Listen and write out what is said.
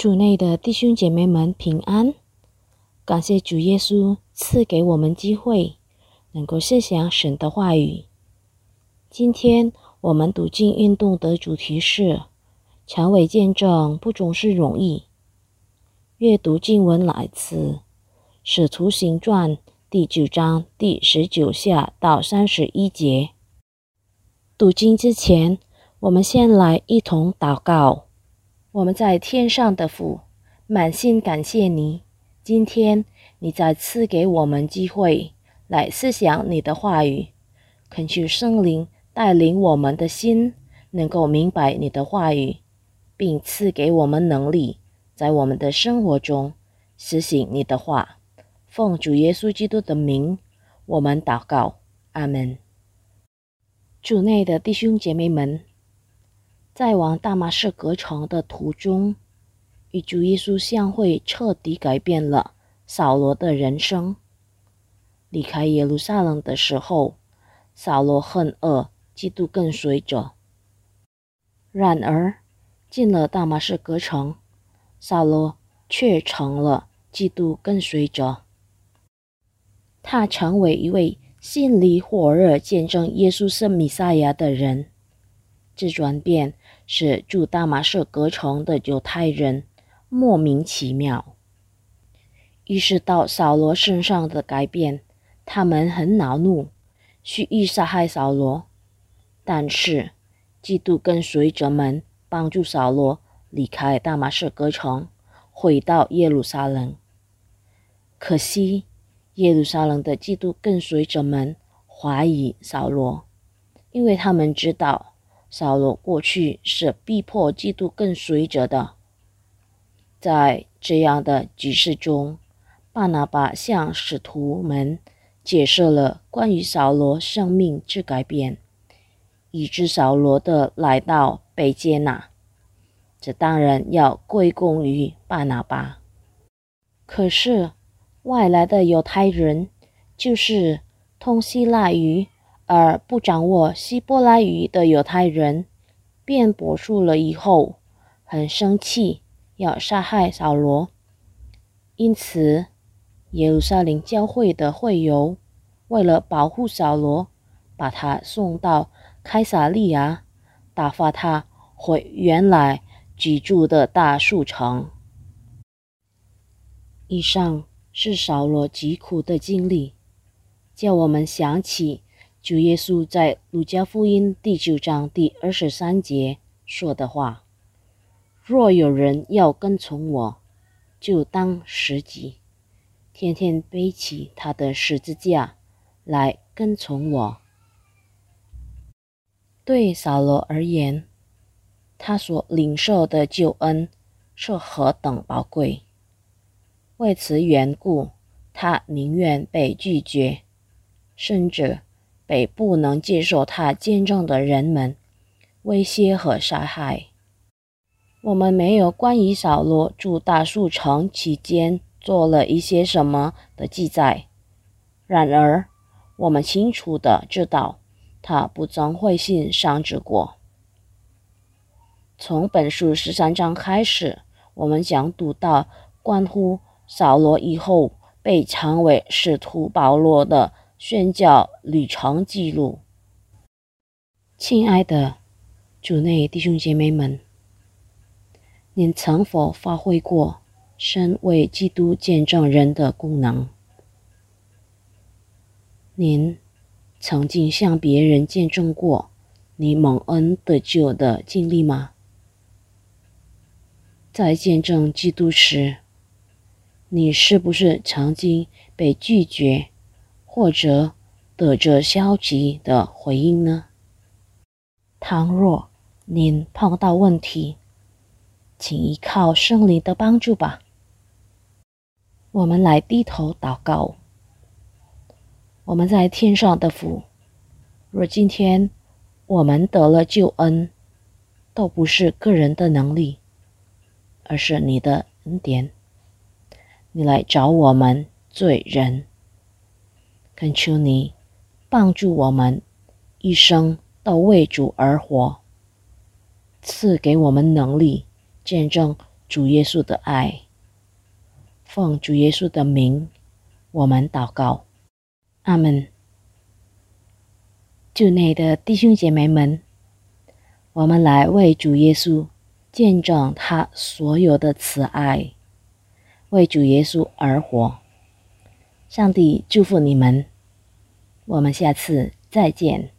主内的弟兄姐妹们平安，感谢主耶稣赐给我们机会，能够思想神的话语。今天我们读经运动的主题是：成为见证不总是容易。阅读经文来自《使徒行传》第九章第十九下到三十一节。读经之前，我们先来一同祷告。我们在天上的父，满心感谢你。今天你再次给我们机会来思想你的话语，恳求圣灵带领我们的心，能够明白你的话语，并赐给我们能力，在我们的生活中实行你的话。奉主耶稣基督的名，我们祷告，阿门。主内的弟兄姐妹们。在往大马士革城的途中，与主耶稣相会，彻底改变了扫罗的人生。离开耶路撒冷的时候，扫罗恨恶嫉妒跟随者；然而进了大马士革城，扫罗却成了嫉妒跟随者。他成为一位心里火热、见证耶稣是弥赛亚的人。这转变。使住大马士革城的犹太人莫名其妙意识到扫罗身上的改变，他们很恼怒，蓄意杀害扫罗。但是，嫉妒跟随者们帮助扫罗离开大马士革城，回到耶路撒冷。可惜，耶路撒冷的嫉妒跟随者们怀疑扫罗，因为他们知道。扫罗过去是逼迫基督跟随者的，在这样的局势中，巴拿巴向使徒们解释了关于扫罗生命之改变，以致扫罗的来到被接纳。这当然要归功于巴拿巴。可是外来的犹太人，就是通希腊语。而不掌握希伯来语的犹太人，便驳述了以后，很生气，要杀害扫罗。因此，耶路撒冷教会的会友为了保护扫罗，把他送到开撒利亚，打发他回原来居住的大树城。以上是扫罗疾苦的经历，叫我们想起。主耶稣在路加福音第九章第二十三节说的话：“若有人要跟从我，就当十级，天天背起他的十字架来跟从我。”对扫罗而言，他所领受的救恩是何等宝贵！为此缘故，他宁愿被拒绝，甚至。被不能接受他见证的人们威胁和杀害。我们没有关于扫罗住大树城期间做了一些什么的记载。然而，我们清楚的知道，他不曾灰心丧志过。从本书十三章开始，我们将读到关乎扫罗以后被称为使徒保罗的。宣教旅程记录，亲爱的主内弟兄姐妹们，您曾否发挥过身为基督见证人的功能？您曾经向别人见证过你蒙恩得救的经历吗？在见证基督时，你是不是曾经被拒绝？或者得着消极的回应呢？倘若您碰到问题，请依靠圣灵的帮助吧。我们来低头祷告。我们在天上的父，若今天我们得了救恩，都不是个人的能力，而是你的恩典。你来找我们罪人。恳求你帮助我们一生都为主而活，赐给我们能力，见证主耶稣的爱。奉主耶稣的名，我们祷告，阿门。主内的弟兄姐妹们，我们来为主耶稣见证他所有的慈爱，为主耶稣而活。上帝祝福你们，我们下次再见。